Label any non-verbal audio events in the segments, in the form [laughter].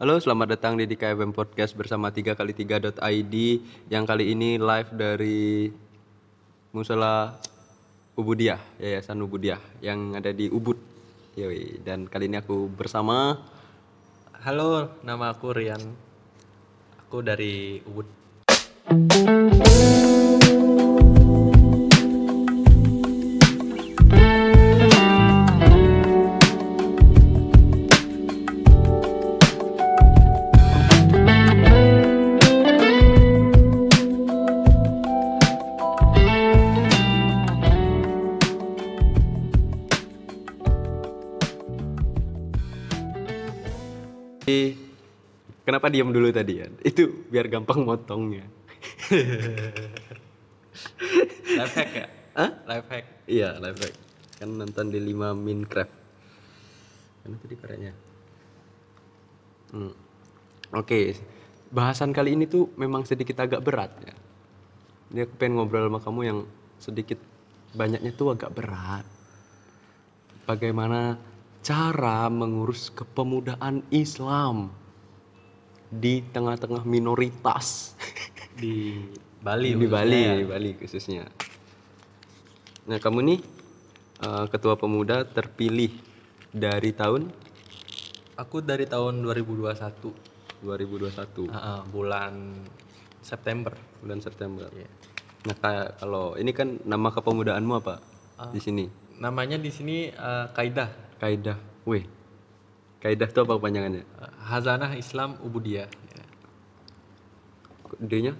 Halo, selamat datang di DKFM Podcast bersama 3x3.id yang kali ini live dari Musola Ubudiah, Yayasan Ubudiah yang ada di Ubud. Yoi. Dan kali ini aku bersama Halo, nama aku Rian. Aku dari Ubud. Kenapa diam dulu tadi ya? Itu biar gampang motongnya. Life hack ya? Hah? Life hack. Iya, live hack. Kan nonton di 5 Minecraft. Mana tadi koreknya? Hmm. Oke, bahasan kali ini tuh memang sedikit agak berat ya. Ini aku pengen ngobrol sama kamu yang sedikit banyaknya tuh agak berat. Bagaimana cara mengurus kepemudaan Islam di tengah-tengah minoritas Di Bali. di Bali, ya. di Bali khususnya. Nah, kamu nih eh, ketua pemuda terpilih dari tahun Aku dari tahun 2021. 2021, Ah, ah, bulan September. bulan September. Iya. Nah, kalau ini kan nama kepemudaanmu apa? Ah. Di sini. Namanya di sini eh, Kaidah. Kaidah. Weh. Kaidah itu apa kepanjangannya? Hazanah Islam Ubudiyah. Ya. D-nya?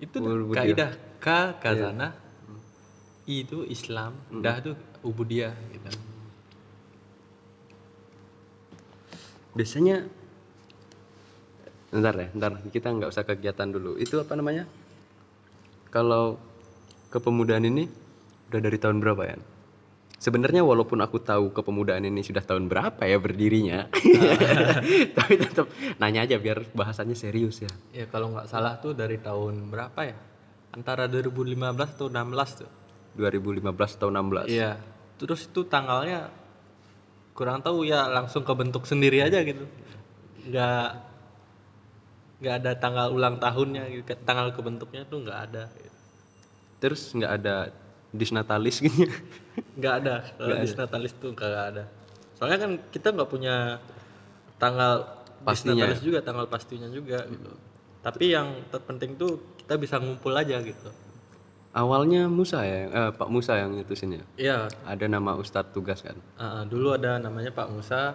Itu Ubudiyah. Kaidah K Kazanah. I itu Islam, dah itu Ubudiyah gitu. Biasanya Bentar ya, bentar. Kita nggak usah kegiatan dulu. Itu apa namanya? Kalau kepemudaan ini udah dari tahun berapa ya? Sebenarnya walaupun aku tahu kepemudaan ini sudah tahun berapa ya berdirinya, [laughs] tapi tetap nanya aja biar bahasannya serius ya. Ya kalau nggak salah tuh dari tahun berapa ya? Antara 2015 atau 16 tuh. 2015 atau 16. Iya. Terus itu tanggalnya kurang tahu ya langsung kebentuk sendiri aja gitu. Nggak nggak ada tanggal ulang tahunnya gitu. Ke- Tanggal kebentuknya tuh nggak ada. Terus nggak ada disnatalis gitu. [laughs] Nggak ada. Kalau disnatalis tuh nggak ada. Soalnya kan kita nggak punya tanggal Pastinya disnatalis juga, tanggal pastinya juga gitu. Tapi yang terpenting tuh kita bisa ngumpul aja gitu. Awalnya Musa ya, eh, Pak Musa yang nyetusin ya. Iya, Ada nama Ustadz tugas kan. Ah, dulu ada namanya Pak Musa.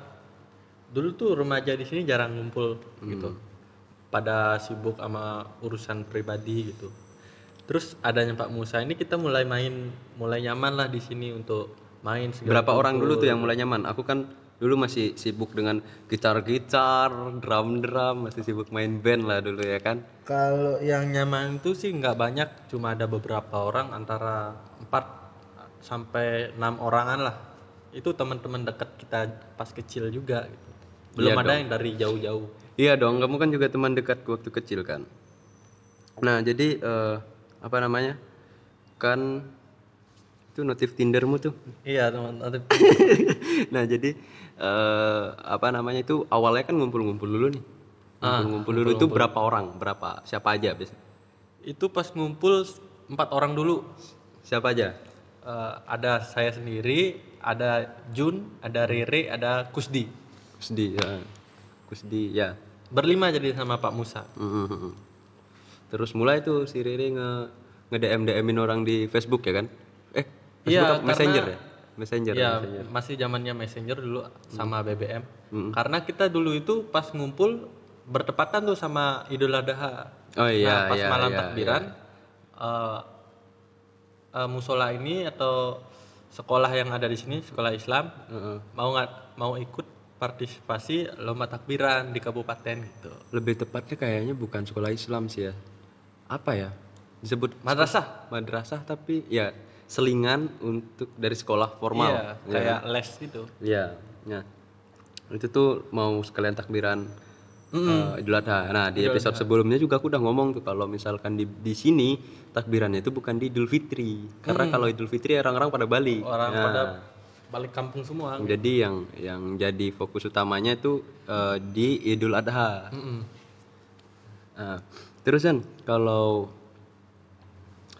Dulu tuh remaja di sini jarang ngumpul gitu. Pada sibuk sama urusan pribadi gitu. Terus adanya Pak Musa ini kita mulai main, mulai nyaman lah di sini untuk main segala Berapa orang dulu tuh yang mulai nyaman? Aku kan dulu masih sibuk dengan gitar-gitar, drum-drum, masih sibuk main band lah dulu ya kan. Kalau yang nyaman itu sih nggak banyak, cuma ada beberapa orang antara 4 sampai enam orangan lah. Itu teman-teman dekat kita pas kecil juga gitu. Belum Iya ada yang dari jauh-jauh. Iya dong, kamu kan juga teman dekatku waktu kecil kan. Nah jadi eh, apa namanya? Kan itu notif Tindermu tuh. Iya, teman-teman. [laughs] nah jadi eh, apa namanya itu awalnya kan ngumpul-ngumpul dulu nih. Ngumpul-ngumpul dulu itu berapa orang? Berapa? Siapa aja biasanya? itu pas ngumpul empat orang dulu Siapa aja? Eh, ada saya sendiri ada Jun ada Rere ada Kusdi Kusdi ya. Kusdi ya. berlima jadi sama Pak Musa Mhm. Terus mulai tuh si Riri nge nge DM DMin orang di Facebook ya kan? Eh, Facebook Iya, apa? Messenger ya? Messenger. ya Messenger. masih zamannya Messenger dulu sama BBM Mm. karena kita dulu itu pas ngumpul bertepatan tuh sama Idul Adha Oh iya, nah, pas iya, malam iya, takbiran eh, eh, musola ini atau sekolah yang ada di sini sekolah Islam Heeh. mau nggak mau ikut partisipasi lomba takbiran di kabupaten gitu Lebih tepatnya kayaknya bukan sekolah Islam sih ya. Apa ya? Disebut madrasah madrasah tapi ya selingan untuk dari sekolah formal. iya kayak les gitu Iya. Nah, itu tuh mau sekalian takbiran eh, Idul Adha. Nah, di episode sebelumnya juga aku udah ngomong tuh kalau misalkan di di sini takbirannya itu bukan di Idul Fitri. Karena kalau Idul Fitri orang-orang pada balik. Orang Nah, pada balik kampung semua. Jadi yang yang jadi fokus utamanya itu eh, di Idul Adha. Mm-mm. Nah, terus kan kalau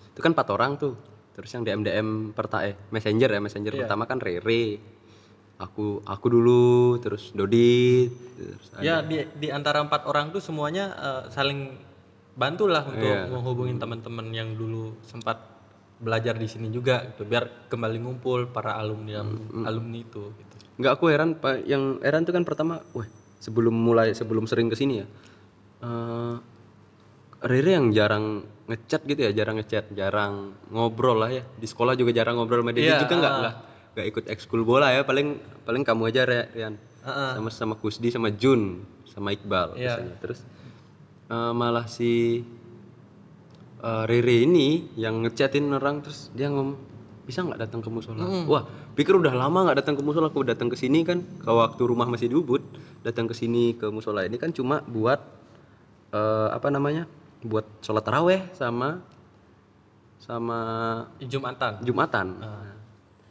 itu kan empat orang tuh. Terus yang DM DM perta eh messenger ya messenger Iya. pertama kan Rere. Aku aku dulu terus Dodit terus ada- Ya di di antara empat orang tuh semuanya eh, saling bantulah untuk Iya. menghubungin teman-teman yang dulu sempat belajar di sini juga gitu biar kembali ngumpul para alumni alumni itu gitu. Enggak aku heran Pak yang heran tuh kan pertama wah sebelum mulai sebelum sering ke sini ya. eh Rere yang jarang ngechat gitu ya, jarang ngechat, jarang ngobrol lah ya. Di sekolah juga jarang ngobrol sama dia. Dia Iya, juga nggak nggak nggak ikut ekskul bola ya, paling paling kamu aja Rian. Heeh. Sama sama Kusdi sama Jun sama Iqbal Iya. biasanya. Terus eh, malah si eh, Rere ini yang ngechatin orang terus dia ngomong bisa nggak datang ke musola? Wah, pikir udah lama nggak datang ke musola, aku datang ke sini kan, ke waktu rumah masih di Ubud, datang ke sini ke musola ini kan cuma buat eh, apa namanya? Buat sholat taraweh sama sama Jumatan. jumatan.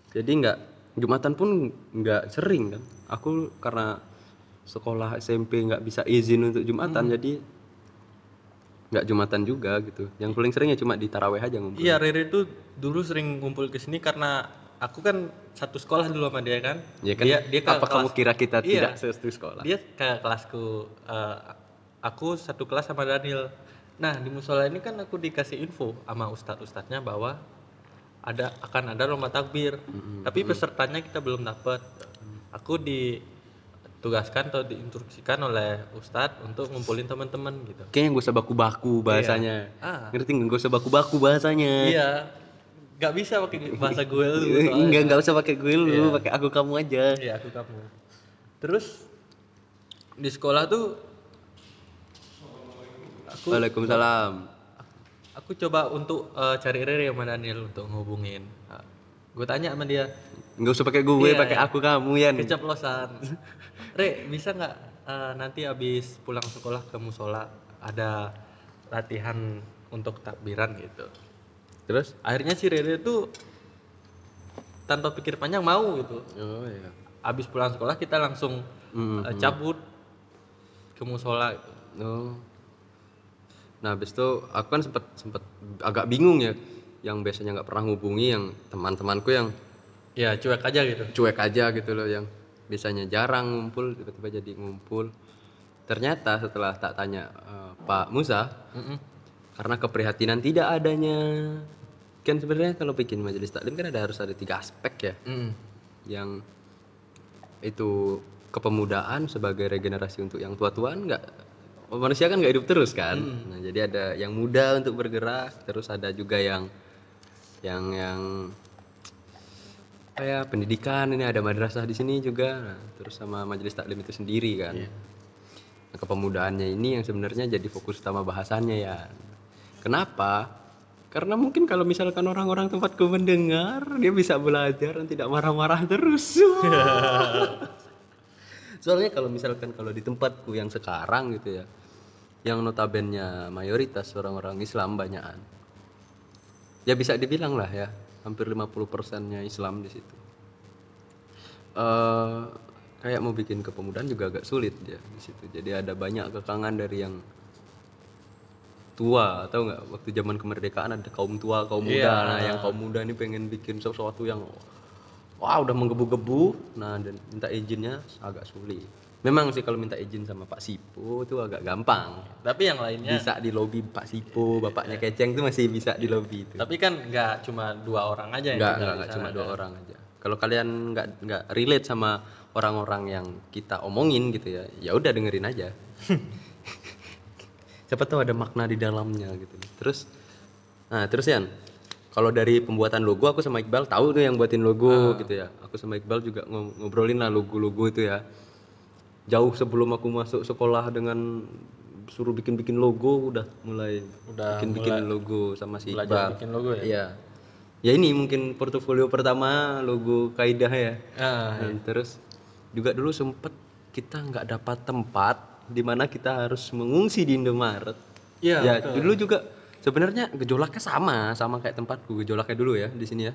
Jadi nggak jumatan pun nggak sering kan. Aku karena sekolah SMP nggak bisa izin untuk jumatan jadi nggak jumatan juga gitu. Yang paling sering ya cuma di taraweh aja ngumpul. Iya Rere tuh dulu sering ngumpul ke sini karena aku kan satu sekolah dulu sama dia kan. Ya kan? Dia dia apa kamu kelas- kira kita Iya. tidak satu sekolah? Dia ke kelasku eh, aku satu kelas sama Daniel. Nah, di musola ini kan aku dikasih info sama ustadz-ustadznya bahwa ada akan ada lomba takbir. Tapi pesertanya kita belum dapat. Aku ditugaskan atau diinstruksikan oleh ustadz untuk ngumpulin teman-teman gitu. Kayaknya gak usah baku-baku bahasanya. Ah. Ngerti nggak? Gak usah baku-baku bahasanya. Iya. Gak bisa pakai bahasa gue lu. [laughs] Enggak, nggak usah pakai gue lu, pakai aku kamu aja. Iya, aku kamu. Terus di sekolah tuh aku Waalaikumsalam. aku coba untuk eh, cari Rere sama Daniel untuk ngehubungin. gue tanya sama dia, Nggak usah pakai gue, Iya, pakai iya. aku kamu ya. keceplosan. Re, bisa nggak eh, nanti habis pulang sekolah ke musola ada latihan untuk takbiran gitu. Terus? Akhirnya si Rere tuh tanpa pikir panjang mau gitu. Oh iya. Habis pulang sekolah kita langsung Mm, eh, cabut ke musola gitu. Oh. Nah, habis itu aku kan sempet sempet agak bingung ya. Yang biasanya nggak pernah hubungi yang teman-temanku yang Ya cuek aja gitu. cuek aja gitu loh yang biasanya jarang ngumpul tiba-tiba jadi ngumpul. Ternyata setelah tak tanya eh, Pak Musa Mm-mm. karena keprihatinan tidak adanya kan sebenarnya kalau bikin majelis taklim kan ada harus ada tiga aspek ya Mm. yang itu kepemudaan sebagai regenerasi untuk yang tua-tuaan nggak manusia kan nggak hidup terus kan? Nah jadi ada yang muda untuk bergerak terus ada juga yang yang yang kayak pendidikan ini ada madrasah di sini juga. Nah, terus sama majelis taklim itu sendiri kan. Nah, kepemudaannya ini yang sebenarnya jadi fokus utama bahasannya ya. Kenapa? Karena mungkin kalau misalkan orang-orang tempatku mendengar dia bisa belajar dan tidak marah-marah terus. [laughs] [laughs] Soalnya kalau misalkan kalau di tempatku yang sekarang gitu ya yang notabennya mayoritas orang-orang Islam banyakan ya bisa dibilang lah ya hampir 50 persennya Islam di situ. Eh kayak mau bikin kepemudaan juga agak sulit ya di situ. Jadi ada banyak kekangan dari yang tua atau nggak? Waktu zaman kemerdekaan ada kaum tua kaum muda. Iya. nah yang kaum muda ini pengen bikin sesuatu yang wah udah menggebu-gebu. Nah dan minta izinnya agak sulit memang sih kalau minta izin sama Pak Sipo itu agak gampang. Tapi yang lainnya, bisa di lobi Pak Sipo bapaknya Keceng itu masih bisa di lobi itu. Tapi kan nggak cuma dua orang aja yang nggak nggak cuma dua kan? orang aja. Kalau kalian nggak nggak relate sama orang-orang yang kita omongin gitu ya ya udah dengerin aja. [laughs] Siapa tahu ada makna di dalamnya gitu. Terus nah terus Yan kalau dari pembuatan logo aku sama Iqbal tahu tuh yang buatin logo gitu ya. Aku sama Iqbal juga ngo- ngobrolin lah logo-logo itu ya jauh sebelum aku masuk sekolah dengan suruh bikin-bikin logo udah mulai Udah bikin-bikin logo sama si belajar Iqbal bikin logo ya. Iya. Ya ini mungkin portofolio pertama logo Kaidah ya. Ah, Dan terus juga dulu sempet kita nggak dapat tempat di mana kita harus mengungsi di Indomaret. Iya, ya dulu juga sebenarnya gejolaknya sama sama kayak tempatku gejolaknya dulu ya di sini ya.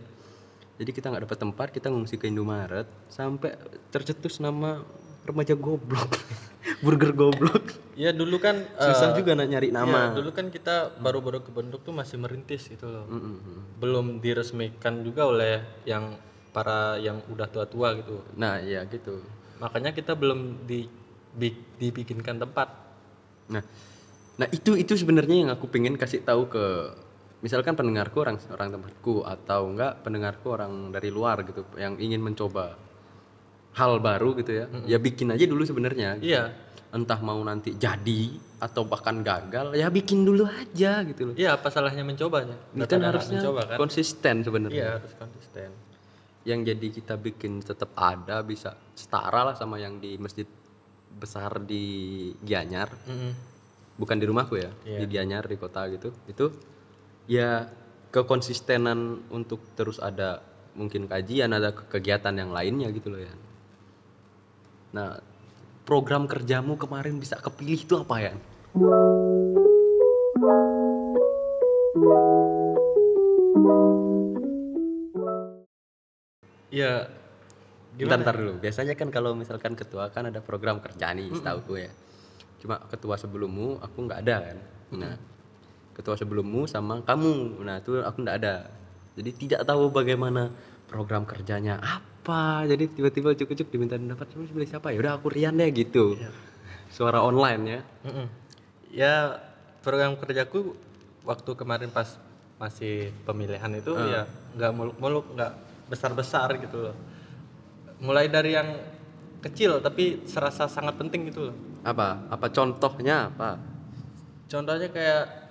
Jadi kita nggak dapat tempat, kita ngungsi ke Indomaret sampai tercetus nama remaja goblok, [laughs] burger goblok. Ya dulu kan Susah eh, juga nak nyari iya, nama. dulu kan kita baru-baru kebentuk tuh masih merintis gitu loh. Mm-mm. Belum diresmikan juga oleh yang para yang udah tua-tua gitu. Nah, ya gitu. Makanya kita belum di, di- dibikinkan tempat. Nah, nah itu itu sebenarnya yang aku pengen kasih tahu ke misalkan pendengarku orang orang tempatku atau enggak pendengarku orang dari luar gitu yang ingin mencoba hal baru gitu ya. Ya bikin aja dulu sebenarnya. Iya, Entah mau nanti jadi atau bahkan gagal, ya bikin dulu aja gitu loh. iya apa salahnya mencobanya? Ini kan harusnya mencoba kan? konsisten sebenarnya. Iya harus konsisten. Yang jadi kita bikin tetap ada bisa setara lah sama yang di masjid besar di Gianyar. Mm-mm. bukan di rumahku ya Iya. di Gianyar di kota gitu itu ya kekonsistenan untuk terus ada mungkin kajian ada ke- kegiatan yang lainnya gitu loh ya nah program kerjamu kemarin bisa kepilih itu apa ya Iya. Bentar, bentar dulu. Biasanya kan kalau misalkan ketua kan ada program kerja nih setahuku ya. Cuma ketua sebelummu aku nggak ada kan? Nah ketua sebelummu sama kamu. Nah itu aku nggak ada. Jadi tidak tahu bagaimana program kerjanya apa? Jadi tiba-tiba cukup-cukup diminta pendapat terus pilih siapa ya? Udah aku Rian deh gitu. Suara online ya. Mm-mm. Ya program kerjaku waktu kemarin pas masih pemilihan itu ya nggak muluk-muluk nggak besar-besar gitu loh. Mulai dari yang kecil tapi serasa sangat penting gitu loh. apa? Apa contohnya apa? Contohnya kayak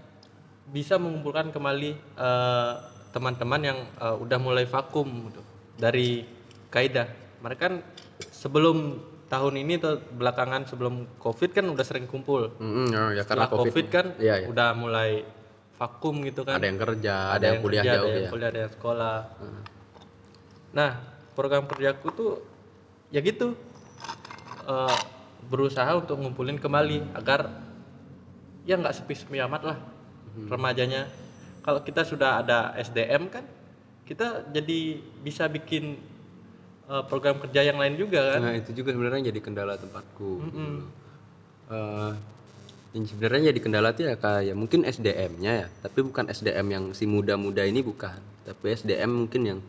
bisa mengumpulkan kembali eh, teman-teman yang eh, udah mulai vakum gitu, dari kaidah. Mereka kan sebelum tahun ini atau belakangan sebelum covid kan udah sering kumpul. Mm-mm, oh, ya karena covid, COVID, kan iya, iya. udah mulai vakum gitu kan. ada yang kerja ada, yang kuliah kerja, jauh ada yang ya kuliah, ada yang sekolah. Nah, program kerjaku tuh ya gitu eh, berusaha untuk ngumpulin kembali agar ya nggak sepi-sepi amat lah Hmm. remajanya. Kalau kita sudah ada SDM kan, kita jadi bisa bikin eh, program kerja yang lain juga kan. Nah itu juga sebenarnya jadi kendala tempatku. Mm-mm. Eh, yang sebenarnya jadi kendala tuh ya kayak mungkin SDM-nya ya, tapi bukan SDM yang si muda-muda ini bukan, tapi SDM mungkin yang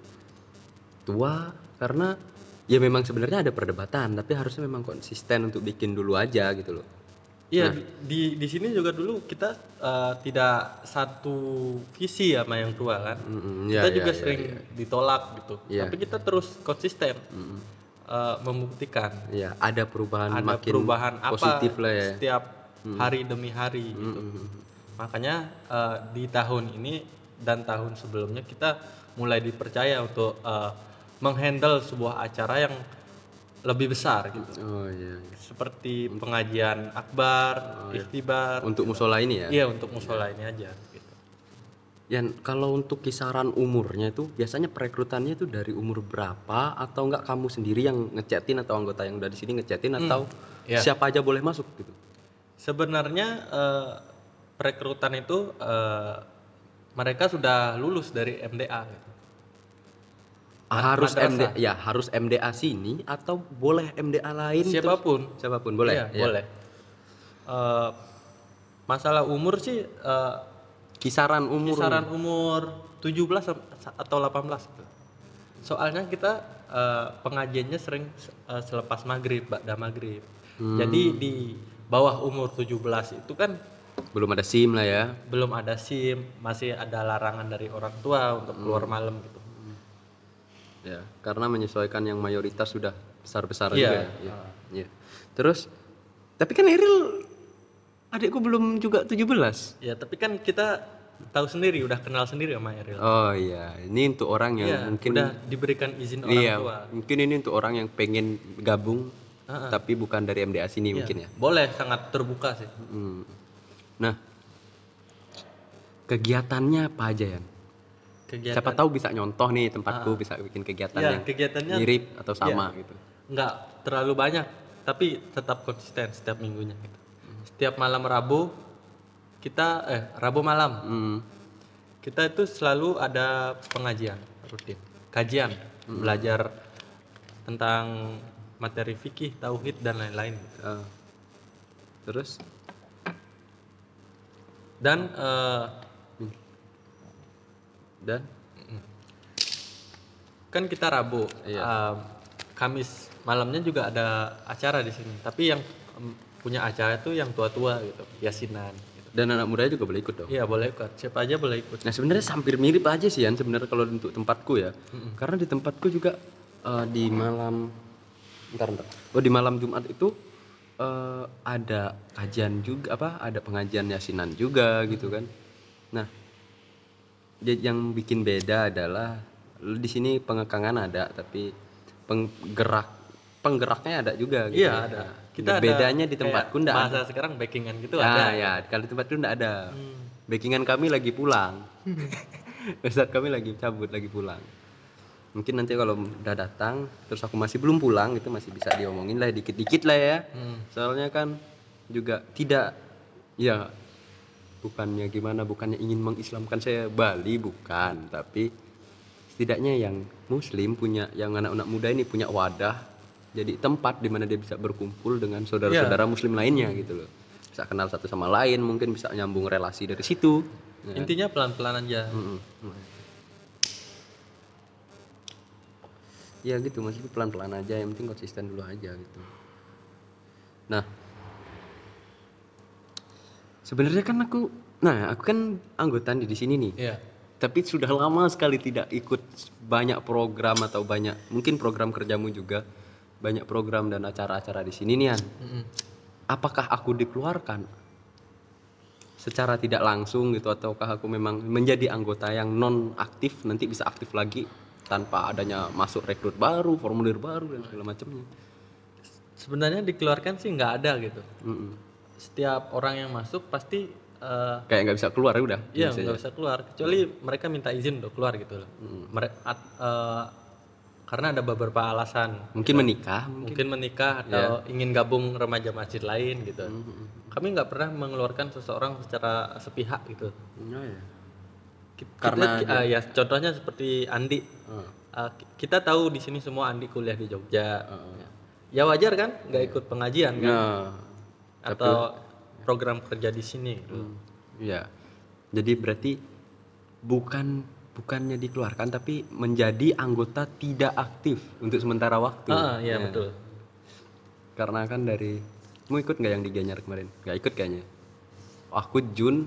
tua karena ya memang sebenarnya ada perdebatan, tapi harusnya memang konsisten untuk bikin dulu aja gitu loh. Iya Nah. di- di sini juga dulu kita eh, tidak satu visi sama yang tua kan. Mm-mm, kita ya, juga ya, ya, sering ya. ditolak gitu. Iya. Tapi kita terus konsisten Mm-mm. eh, membuktikan Ya ada perubahan ada makin perubahan apa positif lah ya. setiap hari demi hari gitu. Mm-mm. Makanya eh, di tahun ini dan tahun sebelumnya kita mulai dipercaya untuk eh, menghandle sebuah acara yang lebih besar gitu. Oh iya. iya. Seperti pengajian akbar, ikhtibar, Untuk musola ini ya. Iya untuk musola ini aja gitu. Yan, kalau untuk kisaran umurnya itu biasanya perekrutannya itu dari umur berapa atau enggak kamu sendiri yang ngechatin atau anggota yang udah di sini ngechatin atau iya. siapa aja boleh masuk gitu? Sebenarnya eh, perekrutan itu eh, mereka sudah lulus dari MDA gitu. Harus madrasah. MDA ya harus MDA sini atau boleh MDA lain? terus- Siapa pun siapa pun boleh. Iya, Ya. boleh. Eh, masalah umur sih eh, Kisaran umur. kisaran umur 17 sam- atau 18 gitu. Soalnya kita eh, pengajiannya sering eh, selepas maghrib, ba'da maghrib. Hmm. Jadi di bawah umur 17 itu kan belum ada SIM lah ya. belum ada SIM, masih ada larangan dari orang tua untuk Hmm. keluar malam gitu. Ya, karena menyesuaikan yang mayoritas sudah besar-besar Iya. juga. ya. Iya. Iya. Terus tapi kan Eril adikku belum juga 17. Ya, tapi kan kita tahu sendiri, udah kenal sendiri sama Eril. Oh iya, ini untuk orang yang Iya, mungkin udah diberikan izin orang iya, tua. mungkin ini untuk orang yang pengen gabung Heeh. tapi bukan dari MDA sini Iya, mungkin ya. Boleh, sangat terbuka sih. Hmm. Nah, kegiatannya apa aja ya? Kegiatan Siapa tahu bisa nyontoh nih tempatku bisa bikin kegiatan Iya, yang kegiatannya mirip atau sama gitu. nggak terlalu banyak, tapi tetap konsisten setiap minggunya gitu. Setiap malam Rabu kita eh Rabu malam Hmm. kita itu selalu ada pengajian rutin. kajian, belajar tentang materi fikih, tauhid dan lain-lain. Ah. terus Dan eh, dan kan kita Rabu, Iya. eh, Kamis malamnya juga ada acara di sini. Tapi yang em, punya acara itu yang tua-tua gitu, yasinan. Gitu. dan anak mudanya juga boleh ikut dong Iya boleh ikut, siapa aja boleh ikut. Nah sebenarnya hampir mirip aja sih Yan sebenarnya kalau untuk tempatku ya. Karena di tempatku juga eh, di malam ntar ntar. Oh di malam Jumat itu eh, ada kajian juga apa ada pengajian yasinan juga gitu kan. Nah yang bikin beda adalah di sini pengekangan ada tapi penggerak penggeraknya ada juga gitu. Iya ya. ada. Nah, Kita ada bedanya di tempatku enggak ada. Bahasa sekarang backingan gitu Ah, ada. ya, kalau di tempatku enggak ada. Hmm. Backingan kami lagi pulang. [laughs] Ustadz kami lagi cabut, lagi pulang. Mungkin nanti kalau udah datang, terus aku masih belum pulang, itu masih bisa diomongin lah dikit-dikit lah ya. Hmm. Soalnya kan juga tidak, ya bukannya gimana, bukannya ingin mengislamkan saya Bali, bukan. Tapi setidaknya yang Muslim punya, yang anak-anak muda ini punya wadah, jadi tempat di mana dia bisa berkumpul dengan saudara-saudara Muslim lainnya gitu loh. Bisa kenal satu sama lain, mungkin bisa nyambung relasi dari situ. Ya. Intinya pelan-pelan aja. Mm-mm. Ya gitu, maksudnya pelan-pelan aja, yang penting konsisten dulu aja gitu. Nah, sebenarnya kan aku, nah aku kan anggota nih di sini nih, Iya. tapi sudah lama sekali tidak ikut banyak program atau banyak, mungkin program kerjamu juga banyak program dan acara-acara di sini nih An. Mm-mm. Apakah aku dikeluarkan secara tidak langsung gitu ataukah aku memang menjadi anggota yang non aktif nanti bisa aktif lagi tanpa adanya masuk rekrut baru, formulir baru dan segala macamnya. Sebenarnya dikeluarkan sih nggak ada gitu. Mm-mm. Setiap orang yang masuk pasti eh, Kayak nggak bisa keluar ya udah. Iya nggak bisa keluar kecuali mereka minta izin untuk keluar gitu loh. At- eh, karena ada beberapa alasan. Mungkin menikah, mungkin. Mungkin menikah atau ingin gabung remaja masjid lain gitu. Mm-mm. Kami nggak pernah mengeluarkan seseorang secara sepihak gitu. Oh, ya. Karena kita, eh, ya contohnya seperti Andi. Ah. Eh, ki- kita tahu di sini semua Andi kuliah di Jogja. Ya wajar kan nggak ikut pengajian kan Nah, atau program kerja di sini. gitu. Hmm, Iya. Jadi berarti bukan bukannya dikeluarkan tapi menjadi anggota tidak aktif untuk sementara waktu. Ah iya Ya. betul. Karena kan dari mau ikut nggak yang di Gianyar kemarin? Nggak ikut kayaknya. Aku Jun,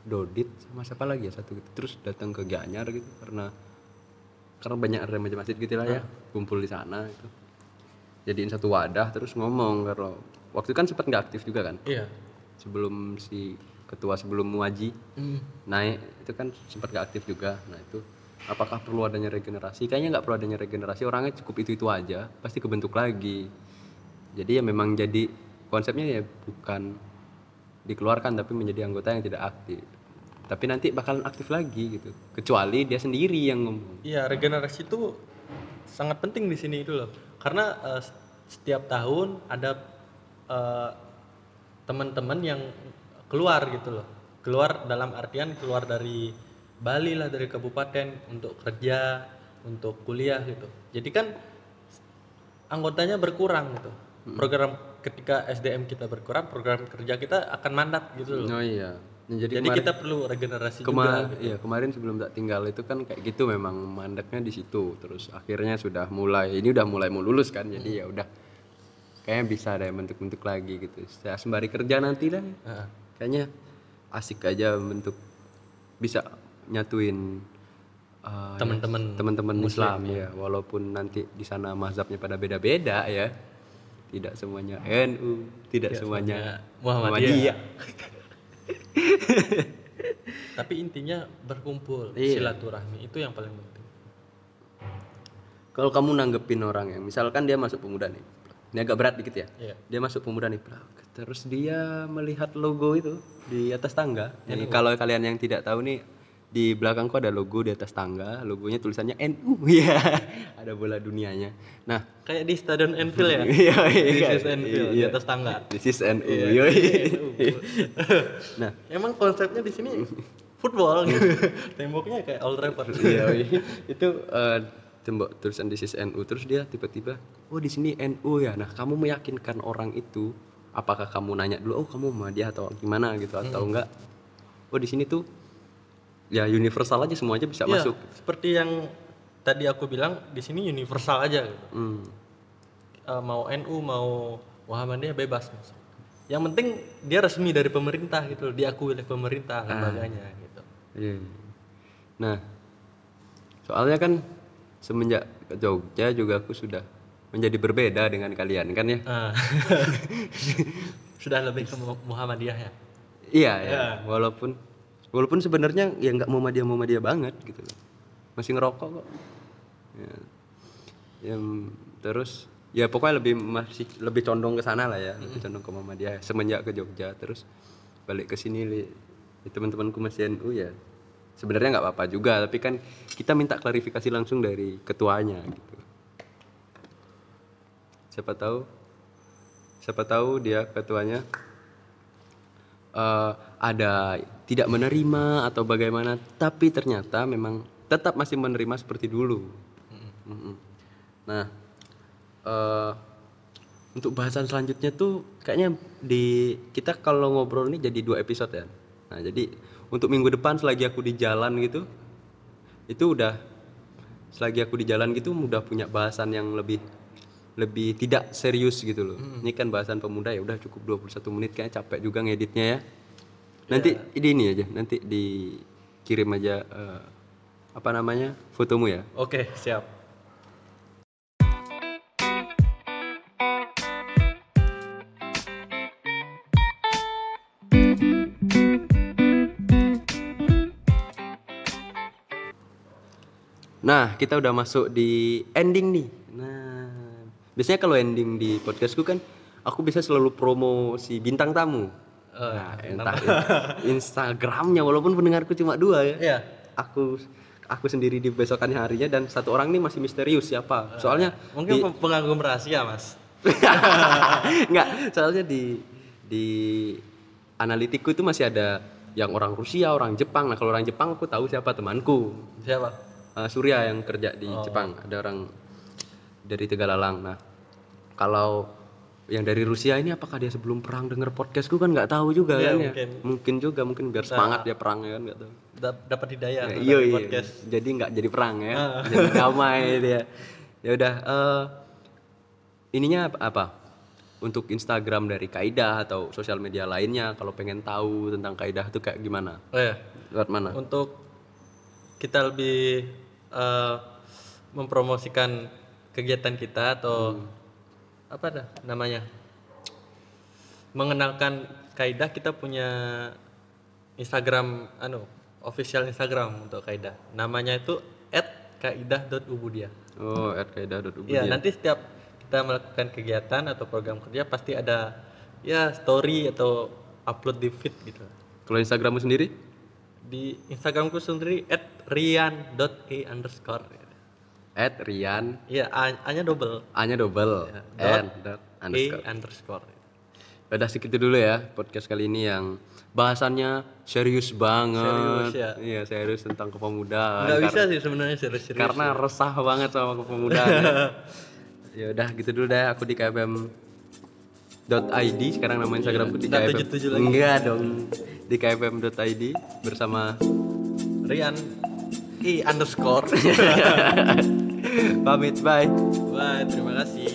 Dodit sama siapa lagi ya satu gitu. Terus datang ke Gianyar gitu karena karena banyak remaja masjid gitu lah ya kumpul di sana itu. Jadiin satu wadah terus ngomong kalau waktu itu kan sempat nggak aktif juga kan Iya. sebelum si ketua sebelum muaji Hmm. naik itu kan sempat gak aktif juga nah itu apakah perlu adanya regenerasi kayaknya nggak perlu adanya regenerasi orangnya cukup itu itu aja pasti kebentuk lagi jadi ya memang jadi konsepnya ya bukan dikeluarkan tapi menjadi anggota yang tidak aktif tapi nanti bakalan aktif lagi gitu kecuali dia sendiri yang ngomong Iya, regenerasi itu sangat penting di sini itu loh. Karena eh, setiap tahun ada eh, teman-teman yang keluar gitu loh. Keluar dalam artian keluar dari Bali lah dari kabupaten untuk kerja, untuk kuliah gitu. Jadi kan anggotanya berkurang gitu. Program ketika SDM kita berkurang, program kerja kita akan mandat gitu loh. oh iya Nah, jadi, Jadi kemarin- kita perlu regenerasi juga. Kemarin, iya kemarin sebelum tak tinggal itu kan kayak gitu memang mandeknya di situ. Terus akhirnya sudah mulai, ini udah mulai mau lulus kan, jadi ya udah kayaknya bisa ada yang bentuk-bentuk lagi gitu. Saya sembari kerja nanti lah, Heeh. kayaknya asik aja bentuk bisa nyatuin uh, ya, Teman-teman teman-teman Islam ya, walaupun nanti di sana mazhabnya pada beda-beda ya. Tidak semuanya NU, tidak semuanya Muhammadiyah. Muhammadiyah. [laughs] Tapi intinya berkumpul, Iya. silaturahmi itu yang paling penting. Kalau kamu nanggepin orang yang misalkan dia masuk pemuda nih. Ini agak berat dikit ya. Iya. Dia masuk pemuda nih. Terus dia melihat logo itu di atas tangga. Jadi kalau kalian yang tidak tahu nih di belakangku ada logo di atas tangga, logonya tulisannya NU. [laughs] Iya. ada bola dunianya. Nah, Kayak di Stadion Anfield ya. [laughs] Iya, iya, This is Anfield di iya. atas tangga. this is NU. Iya, [laughs] nah, Emang konsepnya di sini football gitu. Temboknya kayak Old Trafford. iya iya. Itu tembok tulisan this is NU terus dia tiba-tiba oh di sini NU ya nah kamu meyakinkan orang itu apakah kamu nanya dulu oh kamu Muhammadiyah atau gimana gitu atau enggak oh di sini tuh ya universal aja semuanya bisa Iya, masuk Seperti yang tadi aku bilang di sini universal aja gitu. Hmm. Eh, mau NU mau Muhammadiyah bebas masuk. Yang penting dia resmi dari pemerintah gitu, loh, diakui oleh pemerintah lembaganya gitu. Iya. Nah, soalnya kan semenjak ke Jogja juga aku sudah menjadi berbeda dengan kalian kan ya. Ah. [laughs] Sudah lebih ke Mu- Muhammadiyah ya. Iya ya. Walaupun walaupun sebenarnya ya nggak Muhammadiyah Muhammadiyah banget gitu. Masih ngerokok kok. Ya. Yang terus ya pokoknya lebih masih lebih condong ke sana lah ya, lebih condong ke Muhammadiyah semenjak ke Jogja terus balik ke sini li, li teman-temanku masih NU ya. Sebenarnya nggak apa-apa juga, tapi kan kita minta klarifikasi langsung dari ketuanya gitu. Siapa tahu siapa tahu dia ketuanya eh, ada tidak menerima atau bagaimana tapi ternyata memang tetap masih menerima seperti dulu Mm-mm. nah eh, untuk bahasan selanjutnya tuh kayaknya di kita kalau ngobrol ini jadi dua episode ya nah jadi untuk minggu depan selagi aku di jalan gitu itu udah selagi aku di jalan gitu udah punya bahasan yang lebih lebih tidak serius gitu loh. Ini kan bahasan pemuda ya udah cukup 21 menit kayaknya capek juga ngeditnya ya. Nanti ini ini aja, nanti dikirim aja eh, apa namanya? fotomu ya. Oke, siap. Nah, kita udah masuk di ending nih. Nah, biasanya kalau ending di podcastku kan aku bisa selalu promo si bintang tamu. nah, entah Instagramnya walaupun pendengarku cuma dua ya. Iya. Aku aku sendiri di besokannya harinya dan satu orang ini masih misterius siapa. Soalnya Mungkin pe- pengagum rahasia, Mas. [laughs] Enggak, soalnya di di analitiku itu masih ada yang orang Rusia, orang Jepang. Nah, kalau orang Jepang aku tahu siapa temanku. Siapa? Eh, Surya yang kerja di Oh. Jepang. Ada orang dari Tegalalang. Nah, kalau yang dari Rusia ini apakah dia sebelum perang denger podcastku kan nggak tahu juga Iya, kan ya. mungkin. Mungkin juga mungkin biar semangat dia perang ya kan nggak tahu. Da- dapat hidayah Ya, iya iya. podcast. Jadi nggak jadi perang ya. [laughs] Jadi damai dia. Ya udah eh, ininya apa, apa? Untuk Instagram dari Kaidah atau sosial media lainnya kalau pengen tahu tentang Kaidah itu kayak gimana? Oh ya, Lewat mana? untuk kita lebih eh, mempromosikan kegiatan kita atau apa dah namanya? Mengenalkan kaidah kita punya Instagram anu official Instagram untuk kaidah. Namanya itu @kaidah.ubudiyah Oh, @kaidah.ubud. Iya nanti setiap kita melakukan kegiatan atau program kerja pasti ada ya story atau upload di feed gitu. Kalau Instagrammu sendiri? Di Instagramku sendiri @rian.e underscore At Rian Iya, A, A-nya double. A-nya double Ya, dot dot E underscore. underscore. Udah segitu dulu ya podcast kali ini yang bahasannya serius banget. Serius, ya. Iya, serius tentang kepemudaan. Nggak bisa sih sebenarnya serius-serius. Karena resah banget sama kepemudaan. ya. [laughs] ya udah gitu dulu deh aku di KBM .id sekarang nama Instagramku di nggak KFM 77 lagi. enggak dong di kfm.id bersama Rian E underscore. [laughs] pamit bye Wah, terima kasih.